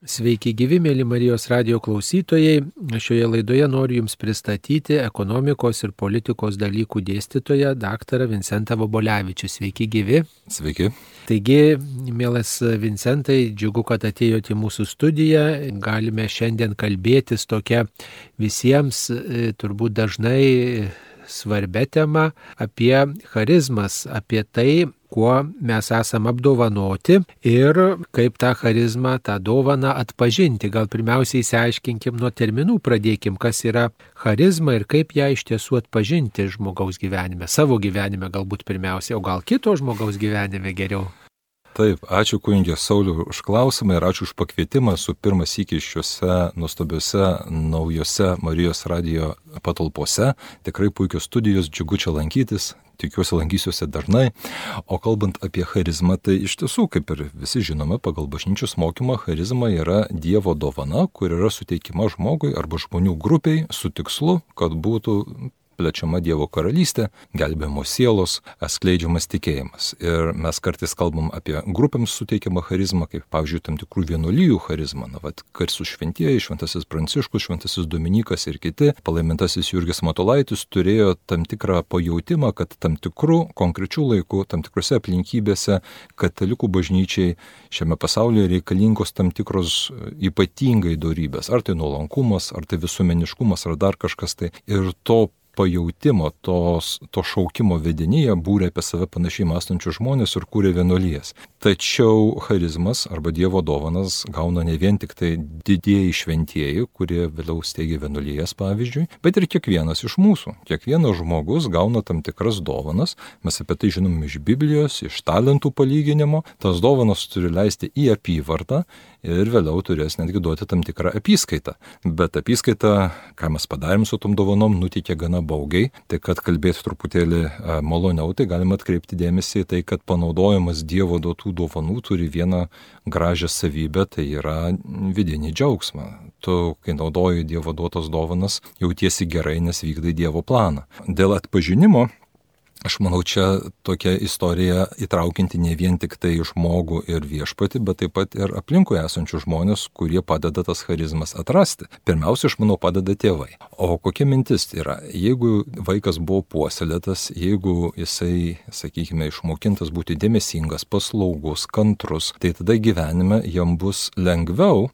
Sveiki gyvi, mėly Marijos radio klausytojai. Šioje laidoje noriu Jums pristatyti ekonomikos ir politikos dalykų dėstytoją dr. Vincentą Vobolevičių. Sveiki gyvi. Sveiki. Taigi, mielas Vincentai, džiugu, kad atėjote į mūsų studiją. Galime šiandien kalbėtis tokia visiems e, turbūt dažnai svarbia tema apie charizmas, apie tai, kuo mes esame apdovanoti ir kaip tą charizmą, tą dovaną atpažinti. Gal pirmiausiai įsiaiškinkim nuo terminų, pradėkim, kas yra charizma ir kaip ją iš tiesų atpažinti žmogaus gyvenime, savo gyvenime galbūt pirmiausiai, o gal kito žmogaus gyvenime geriau. Taip, ačiū kunigė Sauliu už klausimą ir ačiū už pakvietimą su pirmas iki šiuose nuostabiuose naujose Marijos radio patalpose. Tikrai puikios studijos, džiugu čia lankytis, tikiuosi lankysiuosi dažnai. O kalbant apie charizmą, tai iš tiesų, kaip ir visi žinome, pagal bažnyčios mokymą, charizma yra Dievo dovana, kur yra suteikima žmogui arba žmonių grupiai su tikslu, kad būtų plečiama Dievo karalystė, gelbėjimo sielos, atskleidžiamas tikėjimas. Ir mes kartais kalbam apie grupėms suteikiamą charizmą, kaip pavyzdžiui, tam tikrų vienuolyjų charizmą. Na, vad, karsų šventieji, šventasis Pranciškus, šventasis Dominikas ir kiti, palaimintasis Jurgis Matolaitis turėjo tam tikrą pajūtimą, kad tam tikrų konkrečių laikų, tam tikrose aplinkybėse katalikų bažnyčiai šiame pasaulyje reikalingos tam tikros ypatingai darybės. Ar tai nuolankumas, ar tai visuomeniškumas, ar dar kažkas tai. Ir to pajautimo, tos, to šaukimo vidinyje būrė apie save panašiai mąstančius žmonės ir kūrė vienuolijas. Tačiau charizmas arba Dievo dovanas gauna ne vien tik tai didieji šventieji, kurie vėliau steigia vienuolijas pavyzdžiui, bet ir kiekvienas iš mūsų. Kiekvienas žmogus gauna tam tikras dovanas, mes apie tai žinom iš Biblijos, iš talentų palyginimo, tas dovanas turi leisti į apyvartą ir vėliau turės netgi duoti tam tikrą apyskaitą. Bet apyskaita, ką mes padarėm su tom dovanom, nutikė gana baugiai, tai kad kalbėti truputėlį maloniau, tai galima atkreipti dėmesį į tai, kad panaudojimas Dievo duotų dovanų turi vieną gražią savybę, tai yra vidinį džiaugsmą. Tu, kai naudoji Dievo duotas dovanas, jautiesi gerai, nes vykdai Dievo planą. Dėl atpažinimo Aš manau, čia tokia istorija įtraukinti ne vien tik tai žmogų ir viešpati, bet taip pat ir aplinkui esančių žmonės, kurie padeda tas charizmas atrasti. Pirmiausia, aš manau, padeda tėvai. O kokia mintis yra? Jeigu vaikas buvo puoselėtas, jeigu jisai, sakykime, išmokintas būti dėmesingas, paslaugus, kantrus, tai tada gyvenime jam bus lengviau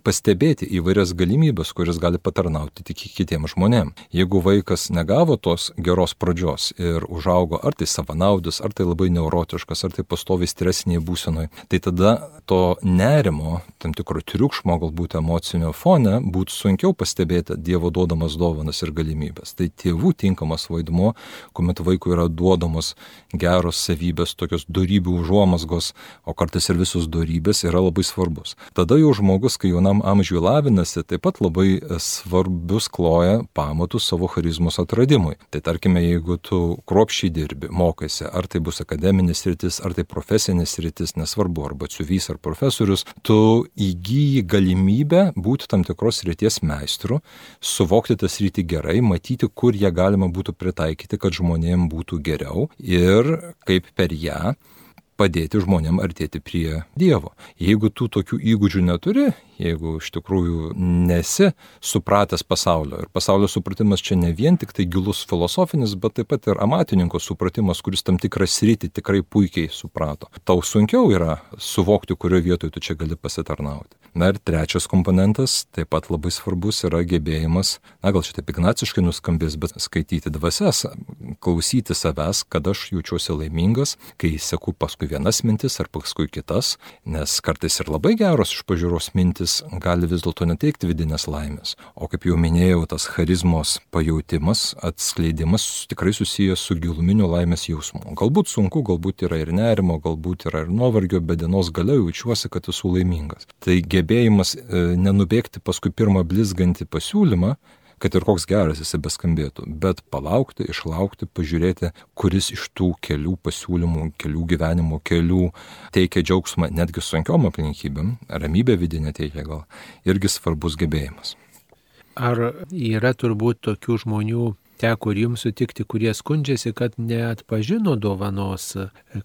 pastebėti įvairias galimybės, kuris gali patarnauti tik kitiems žmonėms. Jeigu vaikas negavo tos geros pradžios ir užaugo ar tai savanaudis, ar tai labai neurotiškas, ar tai pastovi stresiniai būsenoj, tai tada to nerimo, tam tikro triukšmo, galbūt emocinio fone, būtų sunkiau pastebėti Dievo duodamas dovanas ir galimybės. Tai tėvų tinkamas vaidmuo, kuomet vaikui yra duodamos geros savybės, tokios darybių užuomasgos, o kartais ir visos darybės yra labai svarbus. Tada jau žmogus, kai jaunam amžiui lavinasi, taip pat labai svarbius kloja pamatus savo charizmos atradimui. Tai tarkime, jeigu tu kruopščiai dirbi, mokaisi, ar tai bus akademinis rytis, ar tai profesinis rytis, nesvarbu, arba ciuvys ar profesorius, tu įgyji galimybę būti tam tikros ryties meistru, suvokti tas rytį gerai, matyti, kur ją galima būtų pritaikyti, kad žmonėms būtų geriau ir kaip per ją padėti žmonėm artėti prie Dievo. Jeigu tu tokių įgūdžių neturi, jeigu iš tikrųjų nesi supratęs pasaulio. Ir pasaulio supratimas čia ne vien tik tai gilus filosofinis, bet taip pat ir amatininko supratimas, kuris tam tikrą sritį tikrai puikiai suprato. Tau sunkiau yra suvokti, kurioje vietoje tu čia gali pasitarnauti. Na ir trečias komponentas, taip pat labai svarbus, yra gebėjimas, na gal šitai ignaciškai nuskambės, bet skaityti dvasias, klausyti savęs, kad aš jaučiuosi laimingas, kai seku paskui vienas mintis ar paskui kitas, nes kartais ir labai geros iš pažiūros mintis jis gali vis dėlto neteikti vidinės laimės. O kaip jau minėjau, tas charizmos pajautimas, atskleidimas tikrai susijęs su giluminiu laimės jausmu. Galbūt sunku, galbūt yra ir nerimo, galbūt yra ir nuovargio, bet dienos gale jaučiuosi, kad esu laimingas. Tai gebėjimas e, nenubėgti paskui pirmą blizgantį pasiūlymą, kad ir koks geras jisai beskambėtų, bet palaukti, išlaukti, pažiūrėti, kuris iš tų kelių pasiūlymų, kelių gyvenimo kelių teikia džiaugsmą netgi sunkiom aplinkybėm, ramybė vidinė teikia gal, irgi svarbus gebėjimas. Ar yra turbūt tokių žmonių teko ir jums sutikti, kurie skundžiasi, kad neatpažino dovanos,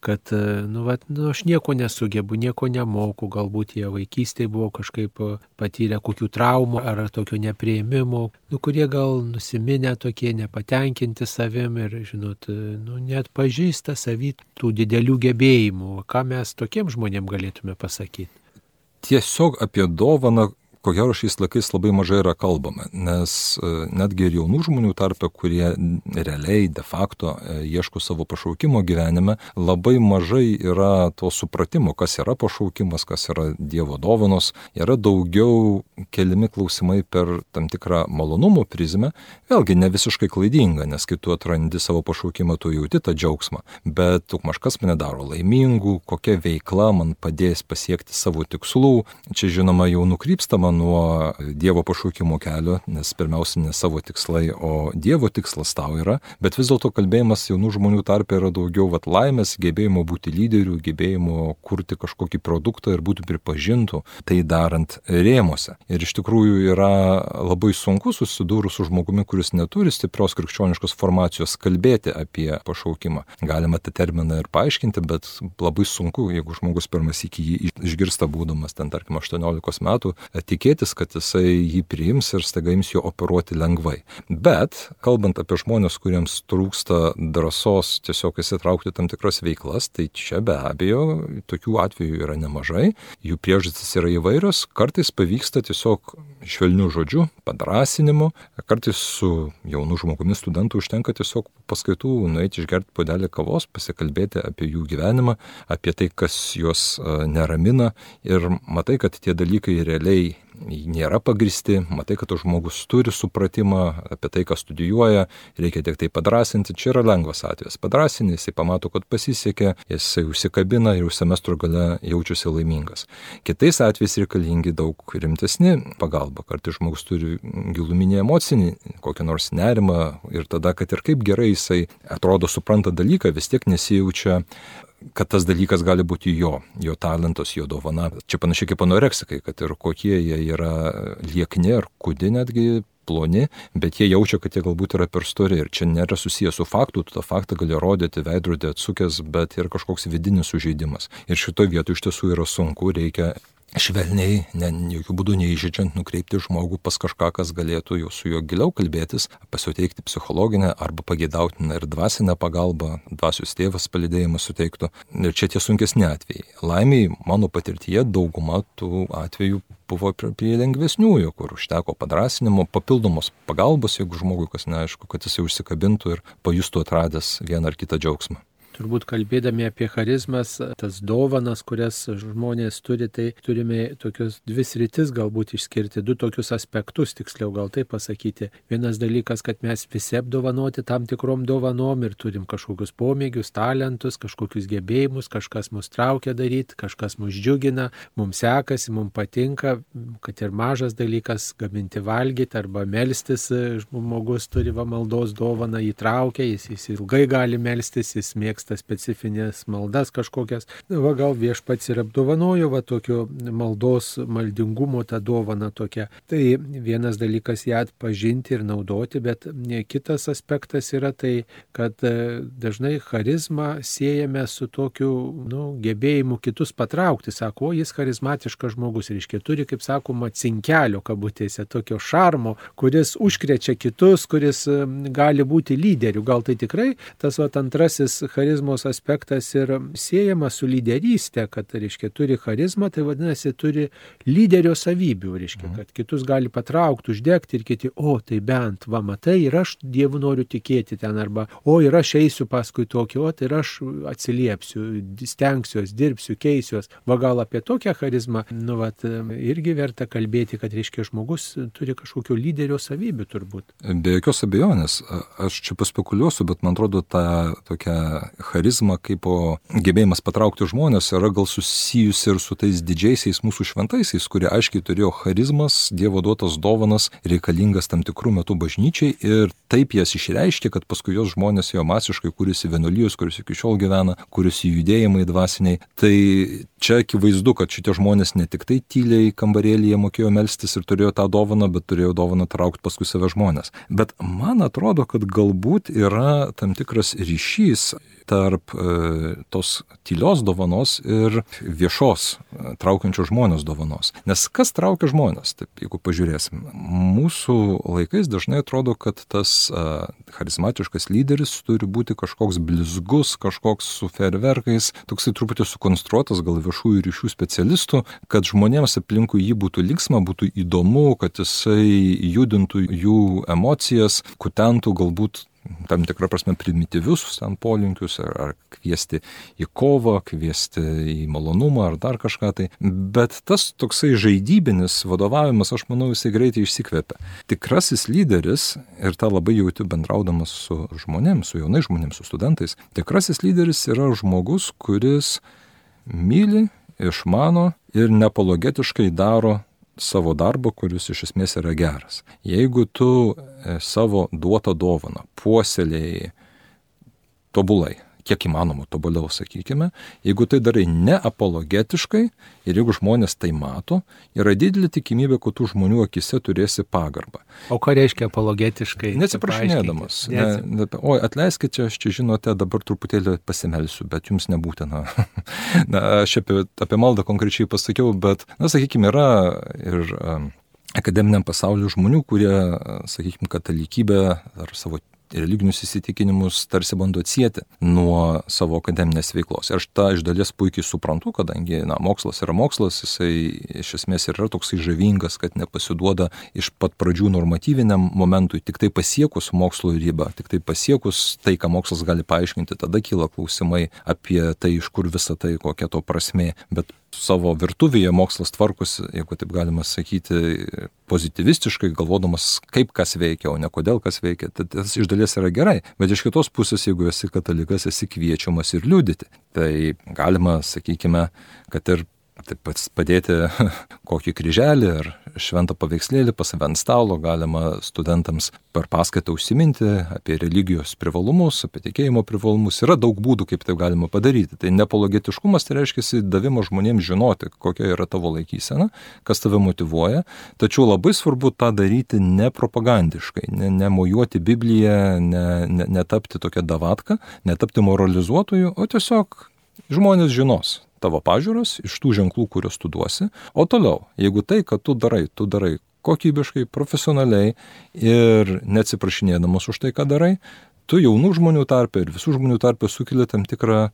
kad, nu, vat, nu, aš nieko nesugebu, nieko nemoku, galbūt jie vaikystėje buvo kažkaip patyrę kokių traumų ar tokio neprieimimo, nu, kurie gal nusiminę tokie, nepatenkinti savim ir, žinot, nu, net pažįsta savy tų didelių gebėjimų. Ką mes tokiem žmonėm galėtume pasakyti? Tiesiog apie dovaną ko gero šiais laikais labai mažai yra kalbama, nes e, netgi ir jaunų žmonių tarpe, kurie realiai de facto e, ieško savo pašaukimo gyvenime, labai mažai yra to supratimo, kas yra pašaukimas, kas yra Dievo dovanos, yra daugiau keliami klausimai per tam tikrą malonumo prizmę, vėlgi ne visiškai klaidinga, nes kai tu atrandi savo pašaukimą, tu jauti tą džiaugsmą, bet tu kažkas mane daro laimingu, kokia veikla man padės pasiekti savo tikslų, čia žinoma jau nukrypstama nuo Dievo pašaukimo kelio, nes pirmiausia ne savo tikslai, o Dievo tikslas tau yra, bet vis dėlto kalbėjimas jaunų žmonių tarp yra daugiau vat, laimės, gebėjimo būti lyderių, gebėjimo kurti kažkokį produktą ir būti pripažintų, tai darant rėmose. Ir iš tikrųjų yra labai sunku susidūrus su žmogumi, kuris neturi stiprios krikščioniškos formacijos, kalbėti apie pašaukimą. Galima tą terminą ir paaiškinti, bet labai sunku, jeigu žmogus pirmas iki jį išgirsta būdamas ten, tarkim, 18 metų, tikėti tikėtis, kad jisai jį priims ir staiga ims jo operuoti lengvai. Bet, kalbant apie žmonės, kuriems trūksta drąsos tiesiog įsitraukti tam tikras veiklas, tai čia be abejo tokių atvejų yra nemažai, jų priežastis yra įvairios, kartais pavyksta tiesiog švelnių žodžių, padrasinimu, kartais su jaunu žmogumi studentu užtenka tiesiog paskaitų nueiti išgerti podelį kavos, pasikalbėti apie jų gyvenimą, apie tai, kas juos neramina. Ir matai, kad tie dalykai realiai nėra pagristi, matai, kad žmogus turi supratimą apie tai, ką studijuoja, reikia tik tai padrasinti, čia yra lengvas atvejas. Padrasinti, jisai pamato, kad pasisekė, jisai užsikabina ir už semestro gale jaučiasi laimingas. Kitais atvejais reikalingi daug rimtesni pagalba, kartais žmogus turi giluminį emocinį, kokį nors nerimą ir tada, kad ir kaip gerai jisai atrodo supranta dalyką, vis tiek nesijaučia kad tas dalykas gali būti jo, jo talentas, jo dovana. Čia panašiai kaip anoreksikai, kad ir kokie jie yra liekni ar kudi netgi ploni, bet jie jaučia, kad jie galbūt yra per stori ir čia nėra susijęs su faktu, tu tą faktą gali rodyti veidrodį atsukęs, bet ir kažkoks vidinis sužeidimas. Ir šitoje vietoje iš tiesų yra sunku, reikia švelniai, ne, jokių būdų neįžydžiant, nukreipti žmogų pas kažką, kas galėtų jau su juo giliau kalbėtis, pasiteikti psichologinę arba pagėdautiną ir dvasinę pagalbą, dvasios tėvas palidėjimą suteiktų. Ir čia tie sunkesni atvejai. Laimiai, mano patirtyje, dauguma tų atvejų buvo prie lengvesniųjų, kur užteko padrasinimo, papildomos pagalbos, jeigu žmogui kas neaišku, kad jisai užsikabintų ir pajustų atradęs vieną ar kitą džiaugsmą. Turbūt kalbėdami apie charizmas, tas dovanas, kurias žmonės turi, tai turime tokius dvi sritis galbūt išskirti, du tokius aspektus, tiksliau gal tai pasakyti. Vienas dalykas, kad mes visi apdovanoti tam tikrom dovanom ir turim kažkokius pomėgius, talentus, kažkokius gebėjimus, kažkas mus traukia daryti, kažkas mus džiugina, mums sekasi, mums patinka, kad ir mažas dalykas gaminti valgyti arba melstis, žmogus turi va maldos dovaną, įtraukia, jis, jis ilgai gali melstis, jis mėgsta mėgsta specifinės maldas kažkokias. Va gal viešpats ir apdovanojo va tokio maldos, maldingumo tą dovaną tokią. Tai vienas dalykas ją atpažinti ir naudoti, bet kitas aspektas yra tai, kad e, dažnai charizmą siejame su tokiu nu, gebėjimu kitus patraukti. Sako, o jis charizmatiškas žmogus, reiškia, turi, kaip sakoma, cinkelio kabutėse, tokio šarmo, kuris užkrečia kitus, kuris gali būti lyderiu. Gal tai tikrai tas va, antrasis charizmas charizmos aspektas ir siejamas su lyderystė, kad, reiškia, turi charizmą, tai vadinasi, turi lyderio savybių, reiškia, kad kitus gali patraukti, uždegti ir kiti, o tai bent, va matai, ir aš Dievu noriu tikėti ten, arba, o ir aš eisiu paskui tokį, o tai ir aš atsiliepsiu, stengsiuos, dirbsiu, keisiuos. Va gal apie tokią charizmą, nu, vat, irgi verta kalbėti, kad, reiškia, žmogus turi kažkokio lyderio savybių turbūt. Be jokios abejonės, aš čia paspekuliuosiu, bet man atrodo, ta tokia charizma, kaip gebėjimas patraukti žmonės yra gal susijusi ir su tais didžiaisiais mūsų šventaisiais, kurie aiškiai turėjo charizmas, Dievo duotas dovanas, reikalingas tam tikrų metų bažnyčiai ir taip jas išreiškė, kad paskui jos žmonės jo masiškai kūrėsi vienuolijos, kuris iki šiol gyvena, kūrėsi judėjimai dvasiniai. Tai čia akivaizdu, kad šitie žmonės ne tik tai tyliai kambarėlėje mokėjo melstis ir turėjo tą dovaną, bet turėjo dovaną traukti paskui save žmonės. Bet man atrodo, kad galbūt yra tam tikras ryšys tarp e, tos tylios dovanos ir viešos e, traukiančios žmonės dovanos. Nes kas traukia žmonės, taip, jeigu pažiūrėsim, mūsų laikais dažnai atrodo, kad tas e, charizmatiškas lyderis turi būti kažkoks blizgus, kažkoks su ferverkais, toksai truputį sukonstruotas gal viešųjų ryšių specialistų, kad žmonėms aplinkui jį būtų linksma, būtų įdomu, kad jisai judintų jų emocijas, kutentų galbūt tam tikrą prasme primityvius ten polinkius, ar, ar kviesti į kovą, kviesti į malonumą ar dar kažką tai. Bet tas toksai žaidybinis vadovavimas, aš manau, jisai greitai išsikvėpia. Tikrasis lyderis, ir tą labai jauti bendraudamas su žmonėms, su jaunais žmonėms, su studentais, tikrasis lyderis yra žmogus, kuris myli, išmano ir nepologetiškai daro savo darbą, kuris iš esmės yra geras. Jeigu tu e, savo duotą dovaną puoselėjai tobulai, kiek įmanoma tobuliau, sakykime, jeigu tai darai neapologetiškai ir jeigu žmonės tai mato, yra didelė tikimybė, kad tų žmonių akise turėsi pagarbą. O ką reiškia apologetiškai? Neatsiprašinėdamas. Ne, ne, oi, atleiskite, aš čia žinote, dabar truputėlį pasimelsiu, bet jums nebūtina. na, aš apie, apie maldą konkrečiai pasakiau, bet, na, sakykime, yra ir um, akademiniam pasauliu žmonių, kurie, sakykime, katalikybę ar savo religinius įsitikinimus tarsi bando atsijėti nuo savo akademinės veiklos. Ir aš tą iš dalies puikiai suprantu, kadangi na, mokslas yra mokslas, jisai iš esmės yra toksai žavingas, kad nepasiduoda iš pat pradžių normatyviniam momentui, tik tai pasiekus mokslo ribą, tik tai pasiekus tai, ką mokslas gali paaiškinti, tada kyla klausimai apie tai, iš kur visa tai, kokia to prasme. Bet savo virtuvėje mokslas tvarkosi, jeigu taip galima sakyti, pozitivistiškai, galvodamas, kaip kas veikia, o ne kodėl kas veikia. Tai tas iš dalies yra gerai. Bet iš kitos pusės, jeigu esi katalikas, esi kviečiamas ir liūdyti. Tai galima, sakykime, kad ir taip pat padėti kokį kryželį ar šventą paveikslėlį pas save ant stalo, galima studentams per paskaitą užsiminti apie religijos privalumus, apie tikėjimo privalumus. Yra daug būdų, kaip tai galima padaryti. Tai nepologetiškumas tai reiškia davimas žmonėms žinoti, kokia yra tavo laikysena, kas tave motivuoja. Tačiau labai svarbu tą daryti nepropagandiškai, ne, nemojuoti Bibliją, ne, ne, netapti tokia davatka, netapti moralizuotojų, o tiesiog žmonės žinos, tavo pažiūros, iš tų ženklų, kuriuos tu duosi. O toliau, jeigu tai, kad tu darai, tu darai kokybiškai, profesionaliai ir neatsiprašinėdamas už tai, ką darai, tu jaunų žmonių tarpe ir visų žmonių tarpe sukeli tam tikrą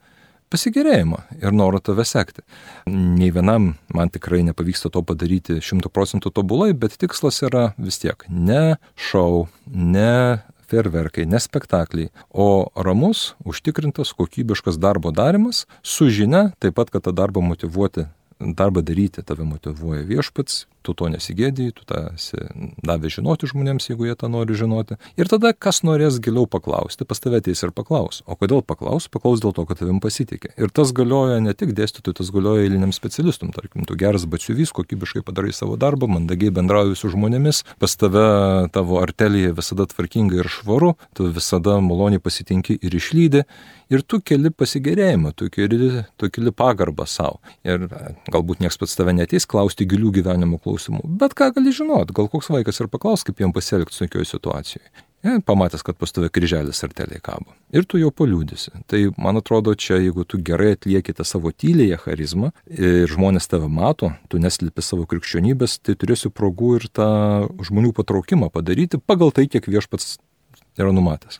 pasigėrėjimą ir norą tave sekti. Nei vienam man tikrai nepavyksta to padaryti šimtų procentų tobulai, bet tikslas yra vis tiek ne šau, ne ferverkai, ne spektakliai, o ramus, užtikrintas, kokybiškas darbo darimas su žinia taip pat, kad tą darbą motivuoti, darbą daryti tave motivuoja viešpats, tu to nesigėdėjai, tu tą davė žinoti žmonėms, jeigu jie tą nori žinoti. Ir tada, kas norės giliau paklausti, pas tave ateis ir paklaus. O kodėl paklaus? Paklaus dėl to, kad tavim pasitikė. Ir tas galioja ne tik dėstytojui, tas galioja eiliniam specialistum. Tarkim, tu geras batsiuvys, kokybiškai padarai savo darbą, mandagiai bendrauji su žmonėmis, pas tave tavo artelėje visada tvarkinga ir švaru, tu visada maloniai pasitinki ir išlydi. Ir tu keli pasigėrėjimą, tu keli, tu keli pagarbą savo. Ir galbūt niekas pats tave neteis klausti gilių gyvenimo klausimų klausimų. Bet ką gali žinot, gal koks vaikas ir paklaus, kaip jam pasielgti sunkioje situacijoje. Ja, pamatęs, kad pas tave kryželis artelė kabo. Ir tu jau paliūdėsi. Tai man atrodo, čia jeigu tu gerai atlieki tą savo tylėje charizmą ir žmonės tave mato, tu neslipi savo krikščionybės, tai turėsi progų ir tą žmonių patraukimą padaryti pagal tai, kiek viešpats yra numatęs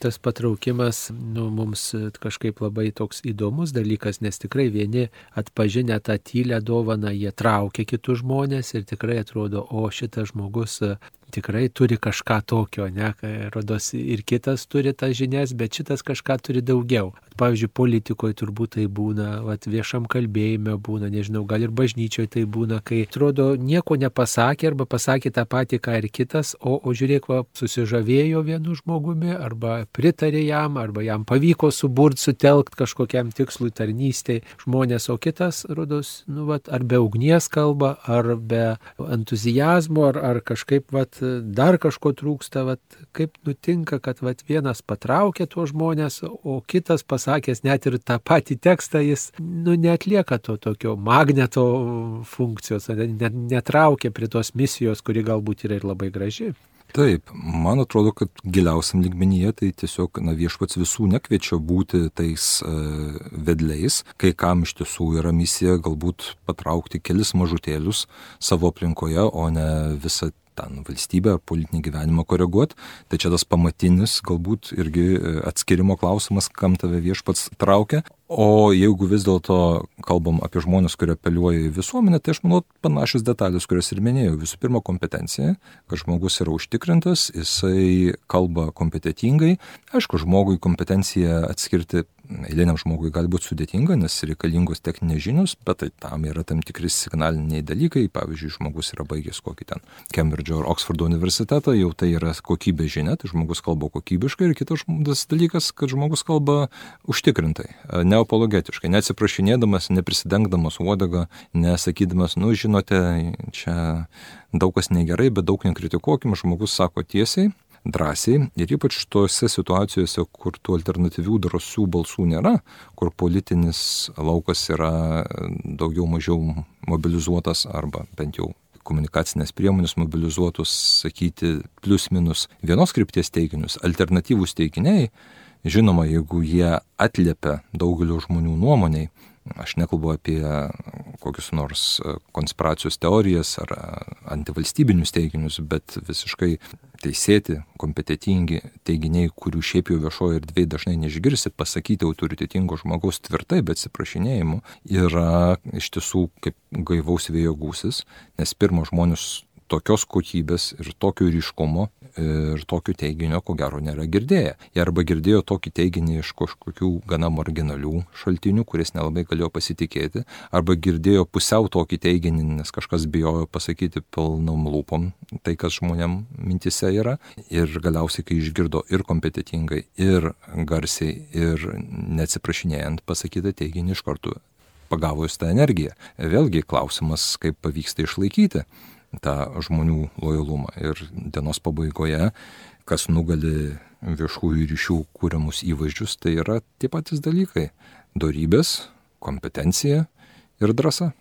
tas patraukimas nu, mums kažkaip labai toks įdomus dalykas, nes tikrai vieni atpažinę tą tylę dovaną, jie traukia kitus žmonės ir tikrai atrodo, o šitas žmogus tikrai turi kažką tokio, ne, rodos ir kitas turi tas žinias, bet šitas kažką turi daugiau. Pavyzdžiui, politikoje turbūt tai būna, vat, viešam kalbėjime būna, nežinau, gal ir bažnyčioje tai būna, kai atrodo nieko nepasakė arba pasakė tą patį, ką ir kitas, o, o žiūrėk, va, susižavėjo vienu žmogumi arba pritarė jam, arba jam pavyko suburti, sutelkti kažkokiam tikslui tarnystėje žmonės, o kitas, rodos, nu, vat, ar be ugnies kalba, ar be entuzijazmo, ar, ar kažkaip vat, dar kažko trūksta, vat, kaip nutinka, kad vat, vienas patraukia tuos žmonės, o kitas pasakęs net ir tą patį tekstą, jis nu, netlieka to tokio magneto funkcijos, net, netraukia prie tos misijos, kuri galbūt yra ir labai graži. Taip, man atrodo, kad giliausiam lygmenyje tai tiesiog na, viešpats visų nekviečia būti tais uh, vedliais, kai kam iš tiesų yra misija galbūt patraukti kelis mažutėlius savo aplinkoje, o ne visą ten valstybę ar politinį gyvenimą koreguoti. Tai čia tas pamatinis galbūt irgi e, atskirimo klausimas, kam tave viešpats traukia. O jeigu vis dėlto kalbam apie žmonės, kurie apeliuoja į visuomenę, tai aš manau panašios detalės, kurias ir minėjau. Visų pirma, kompetencija, kad žmogus yra užtikrintas, jisai kalba kompetitingai. Aišku, žmogui kompetenciją atskirti eiliniam žmogui gali būti sudėtinga, nes reikalingos techninės žinios, bet tai tam yra tam tikri signaliniai dalykai. Pavyzdžiui, žmogus yra baigęs kokį ten Cambridge ar Oxfordo universitetą, jau tai yra kokybė žinia, tai žmogus kalba kokybiškai ir kitas dalykas, kad žmogus kalba užtikrintai, neapologetiškai, neatsiprašinėdamas, neprisidengdamas uodegą, nesakydamas, nu žinote, čia daug kas negerai, bet daug nekritikuokim, žmogus sako tiesiai, drąsiai ir ypač tose situacijose, kur tų alternatyvių drąsių balsų nėra, kur politinis laukas yra daugiau mažiau mobilizuotas arba bent jau komunikacinės priemonės mobilizuotus, sakyti, plius minus vienos krypties teiginius, alternatyvūs teiginiai, žinoma, jeigu jie atliepia daugelio žmonių nuomoniai, Aš nekalbu apie kokius nors konspiracijos teorijas ar antivalstybinius teiginius, bet visiškai teisėti, kompetitingi teiginiai, kurių šiaip jau viešoje erdvėje dažnai neišgirsi, pasakyti autoritetingo žmogaus tvirtai, bet atsiprašinėjimu, yra iš tiesų kaip gaivaus vėjo gūsis, nes pirmo žmonės tokios kokybės ir tokio ryškumo ir tokio teiginio, ko gero, nėra girdėję. Jie arba girdėjo tokį teiginį iš kažkokių gana marginalių šaltinių, kuris nelabai galėjo pasitikėti, arba girdėjo pusiau tokį teiginį, nes kažkas bijojo pasakyti pilnom lūpom tai, kas žmonėm mintise yra. Ir galiausiai, kai išgirdo ir kompetitingai, ir garsiai, ir neatsiprašinėjant pasakytą teiginį iš karto pagavo jūs tą energiją. Vėlgi klausimas, kaip pavyksta išlaikyti tą žmonių lojalumą. Ir dienos pabaigoje, kas nugali viešųjų ryšių kūriamus įvaizdžius, tai yra tie patys dalykai - darybės, kompetencija ir drąsa.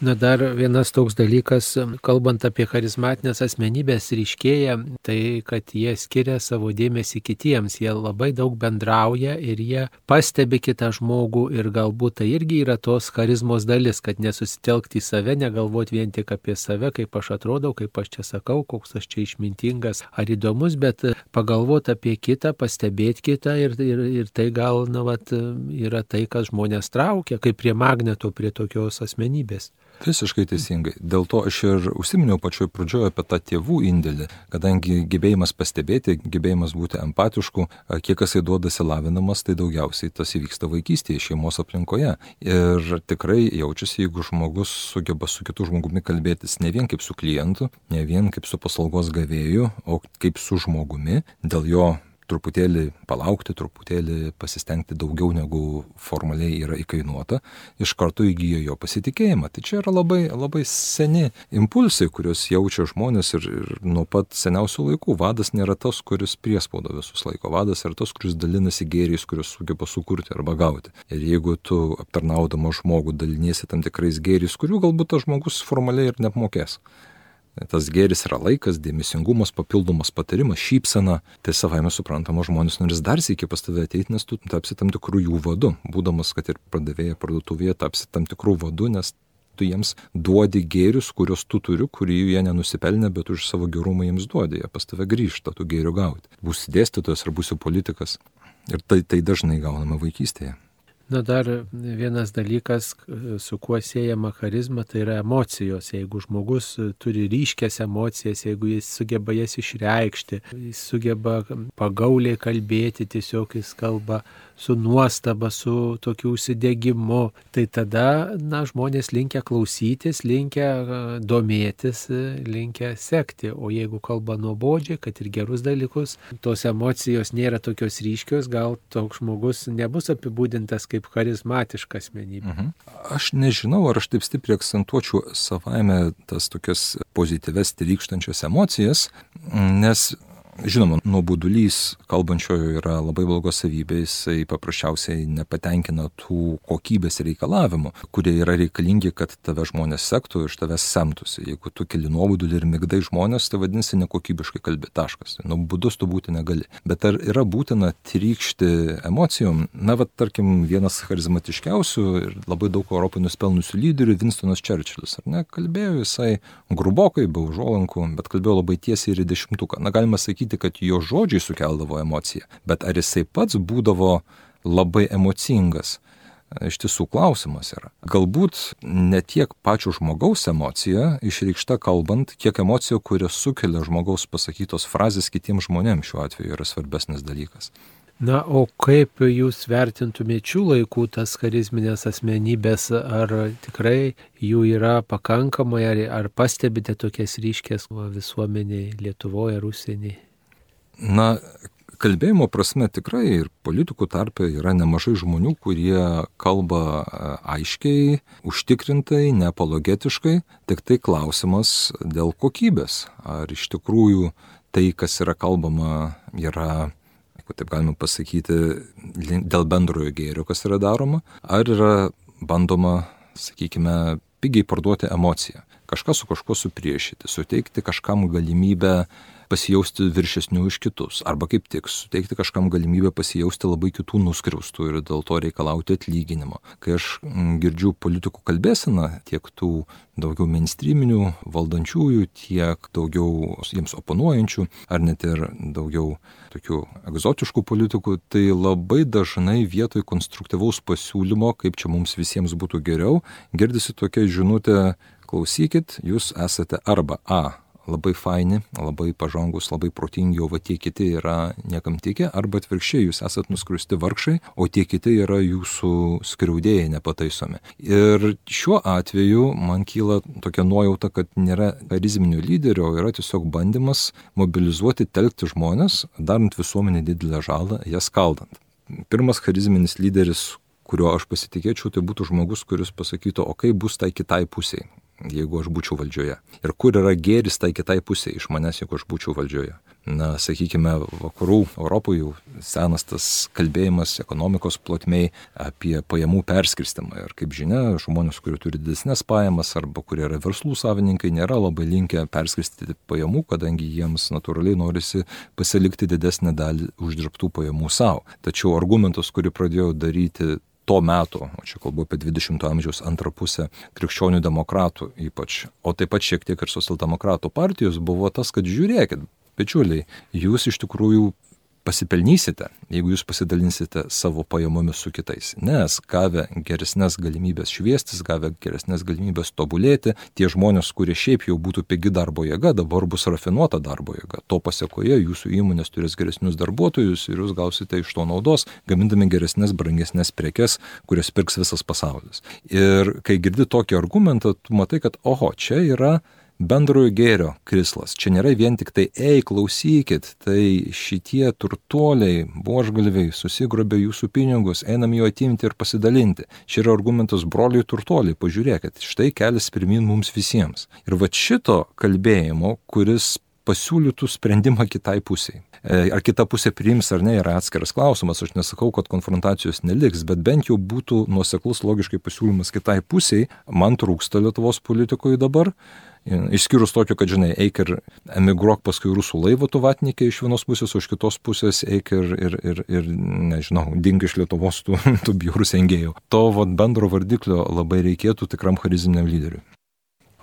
Na dar vienas toks dalykas, kalbant apie charizmatinės asmenybės ryškėja, tai kad jie skiria savo dėmesį kitiems, jie labai daug bendrauja ir jie pastebi kitą žmogų ir galbūt tai irgi yra tos charizmos dalis, kad nesusitelkti į save, negalvoti vien tik apie save, kaip aš atrodau, kaip aš čia sakau, koks aš čia išmintingas ar įdomus, bet pagalvoti apie kitą, pastebėti kitą ir, ir, ir tai gal na, vat, yra tai, kas žmonės traukia, kaip prie magneto, prie tokios asmenybės. Visiškai teisingai. Dėl to aš ir užsiminiau pačioj pradžioje apie tą tėvų indėlį, kadangi gebėjimas pastebėti, gebėjimas būti empatišku, kiek jisai duodasi lavinamas, tai daugiausiai tas įvyksta vaikystėje, šeimos aplinkoje. Ir tikrai jaučiasi, jeigu žmogus sugeba su kitu žmogumi kalbėtis ne vien kaip su klientu, ne vien kaip su paslaugos gavėju, o kaip su žmogumi, dėl jo truputėlį palaukti, truputėlį pasistengti daugiau negu formaliai yra įkainuota, iš karto įgyjo jo pasitikėjimą. Tai čia yra labai, labai seni impulsai, kuriuos jaučia žmonės ir, ir nuo pat seniausių laikų. Vadas nėra tas, kuris priespaudo visus laiko. Vadas yra tas, kuris dalinasi gėriais, kuriuos sugeba sukurti arba gauti. Ir jeigu tu aptarnaudama žmogų daliniesi tam tikrais gėriais, kurių galbūt tas žmogus formaliai ir neapmokės. Tas gėris yra laikas, dėmesingumas, papildomas patarimas, šypsena. Tai savaime suprantama, žmonės norės dar sėki pas tave ateiti, nes tu tapsi tam tikrų jų vadu. Būdamas, kad ir pardavėja parduotuvėje, tapsi tam tikrų vadu, nes tu jiems duodi gėrius, kuriuos tu turi, kurį jie nenusipelnė, bet už savo gerumą jiems duodi, jie pas tave grįžta tų gėrių gauti. Būsi dėstytojas ar būsi politikas. Ir tai, tai dažnai gauname vaikystėje. Na dar vienas dalykas, su kuo siejama charizma, tai yra emocijos. Jeigu žmogus turi ryškias emocijas, jeigu jis sugeba jas išreikšti, jis sugeba pagauliai kalbėti, tiesiog jis kalba su nuostaba, su tokiu užsidegimu, tai tada na, žmonės linkia klausytis, linkia domėtis, linkia sekti. O jeigu kalba nuobodžiai, kad ir gerus dalykus, tos emocijos nėra tokios ryškios, gal toks žmogus nebus apibūdintas kaip charizmatiška asmenybė. Mhm. Aš nežinau, ar aš taip stipriai akcentuočiau savaime tas tokias pozityves, trykštančias emocijas, nes Žinoma, nuobodulys kalbančiojo yra labai blogos savybės, jisai paprasčiausiai nepatenkina tų kokybės reikalavimų, kurie yra reikalingi, kad tave žmonės sektų ir iš tavęs semtųsi. Jeigu tu keli nuobodulį ir migdai žmonės, tai vadinasi nekokybiškai kalbė taškas. Nuobodus tu būti negali. Bet ar yra būtina trykšti emocijom? Na, va, tarkim, vienas charizmatiškiausių ir labai daug Europoje nuspelnusių lyderių, Winstonas Churchillis, ar ne, kalbėjo jisai grubokai, be užuolankų, bet kalbėjo labai tiesiai ir į dešimtuką. Na, galima sakyti, sakyti, kad jo žodžiai sukeldavo emociją, bet ar jisai pats būdavo labai emocingas? Iš tiesų klausimas yra. Galbūt ne tiek pačio žmogaus emocija išreikšta kalbant, kiek emocija, kurią sukelia žmogaus pasakytos frazės kitiems žmonėms šiuo atveju yra svarbesnis dalykas. Na, o kaip jūs vertintumėte šių laikų tas charizminės asmenybės, ar tikrai jų yra pakankamai, ar, ar pastebite tokias ryškės visuomeniai Lietuvoje ar užsienyje? Na, kalbėjimo prasme tikrai ir politikų tarpe yra nemažai žmonių, kurie kalba e, aiškiai, užtikrintai, neapologetiškai, tik tai klausimas dėl kokybės. Ar iš tikrųjų tai, kas yra kalbama, yra, jeigu taip galima pasakyti, dėl bendrojo gėrio, kas yra daroma, ar yra bandoma, sakykime, pigiai parduoti emociją, kažką su kažkuo supriešyti, suteikti kažkam galimybę pasijausti viršesnių už kitus, arba kaip tik suteikti kažkam galimybę pasijausti labai kitų nuskriaustų ir dėl to reikalauti atlyginimo. Kai aš mm, girdžiu politikų kalbėseną, tiek tų daugiau mainstreaminių valdančiųjų, tiek daugiau jiems oponuojančių, ar net ir daugiau tokių egzotiškų politikų, tai labai dažnai vietoj konstruktyvaus pasiūlymo, kaip čia mums visiems būtų geriau, girdisi tokia žinutė, klausykit, jūs esate arba A labai faini, labai pažangus, labai protingi, o va tie kiti yra niekam tikę, arba atvirkščiai jūs esat nuskriusti vargšai, o tie kiti yra jūsų skriaudėjai nepataisomi. Ir šiuo atveju man kyla tokia nuojauta, kad nėra charizminio lyderio, yra tiesiog bandymas mobilizuoti, telkti žmonės, darant visuomenį didelę žalą, jas kaldant. Pirmas charizminis lyderis, kuriuo aš pasitikėčiau, tai būtų žmogus, kuris pasakytų, o kaip bus tai kitai pusiai jeigu aš būčiau valdžioje. Ir kur yra gėris tai kitai pusė iš manęs, jeigu aš būčiau valdžioje. Na, sakykime, vakarų Europoje jau senas tas kalbėjimas ekonomikos plotmiai apie pajamų perskirstimą. Ir kaip žinia, žmonės, kurie turi didesnės pajamas arba kurie yra verslų savininkai, nėra labai linkę perskirstyti pajamų, kadangi jiems natūraliai norisi pasilikti didesnę dalį uždirbtų pajamų savo. Tačiau argumentas, kurį pradėjau daryti to meto, o čia kalbu apie 20-ojo amžiaus antrą pusę, krikščionių demokratų ypač, o taip pat šiek tiek ir socialdemokratų partijos buvo tas, kad žiūrėkit, bičiuliai, jūs iš tikrųjų pasipelnysite, jeigu jūs pasidalinsite savo pajamomis su kitais. Nes gavę geresnės galimybės šviestis, gavę geresnės galimybės tobulėti, tie žmonės, kurie šiaip jau būtų pigi darbo jėga, dabar bus rafinuota darbo jėga. To pasiekoje jūsų įmonės turės geresnius darbuotojus ir jūs gausite iš to naudos, gamindami geresnės, brangesnės prekes, kurias pirks visas pasaulis. Ir kai girdi tokį argumentą, tu matai, kad oho, čia yra bendrojo gėrio krislas. Čia nėra vien tik tai, ei, klausykit, tai šitie turtuoliai, buožgalviai susigrobė jūsų pinigus, einam jų atimti ir pasidalinti. Čia yra argumentas broliai turtuoliai, pažiūrėkit, štai kelias pirmin mums visiems. Ir va šito kalbėjimo, kuris pasiūlytų sprendimą kitai pusiai. E, ar kita pusė priims ar ne yra atskiras klausimas, aš nesakau, kad konfrontacijos neliks, bet bent jau būtų nuoseklus logiškai pasiūlymas kitai pusiai, man trūksta Lietuvos politikoje dabar Išskyrus tokio, kad, žinai, eik ir emigruok paskui rusų laivų tu vatnikė iš vienos pusės, o iš kitos pusės eik ir, ir, ir, ir nežinau, dink iš Lietuvos tų, tų bjaurų sengėjų. To vat, bendro vardiklio labai reikėtų tikram charizminiam lyderiui.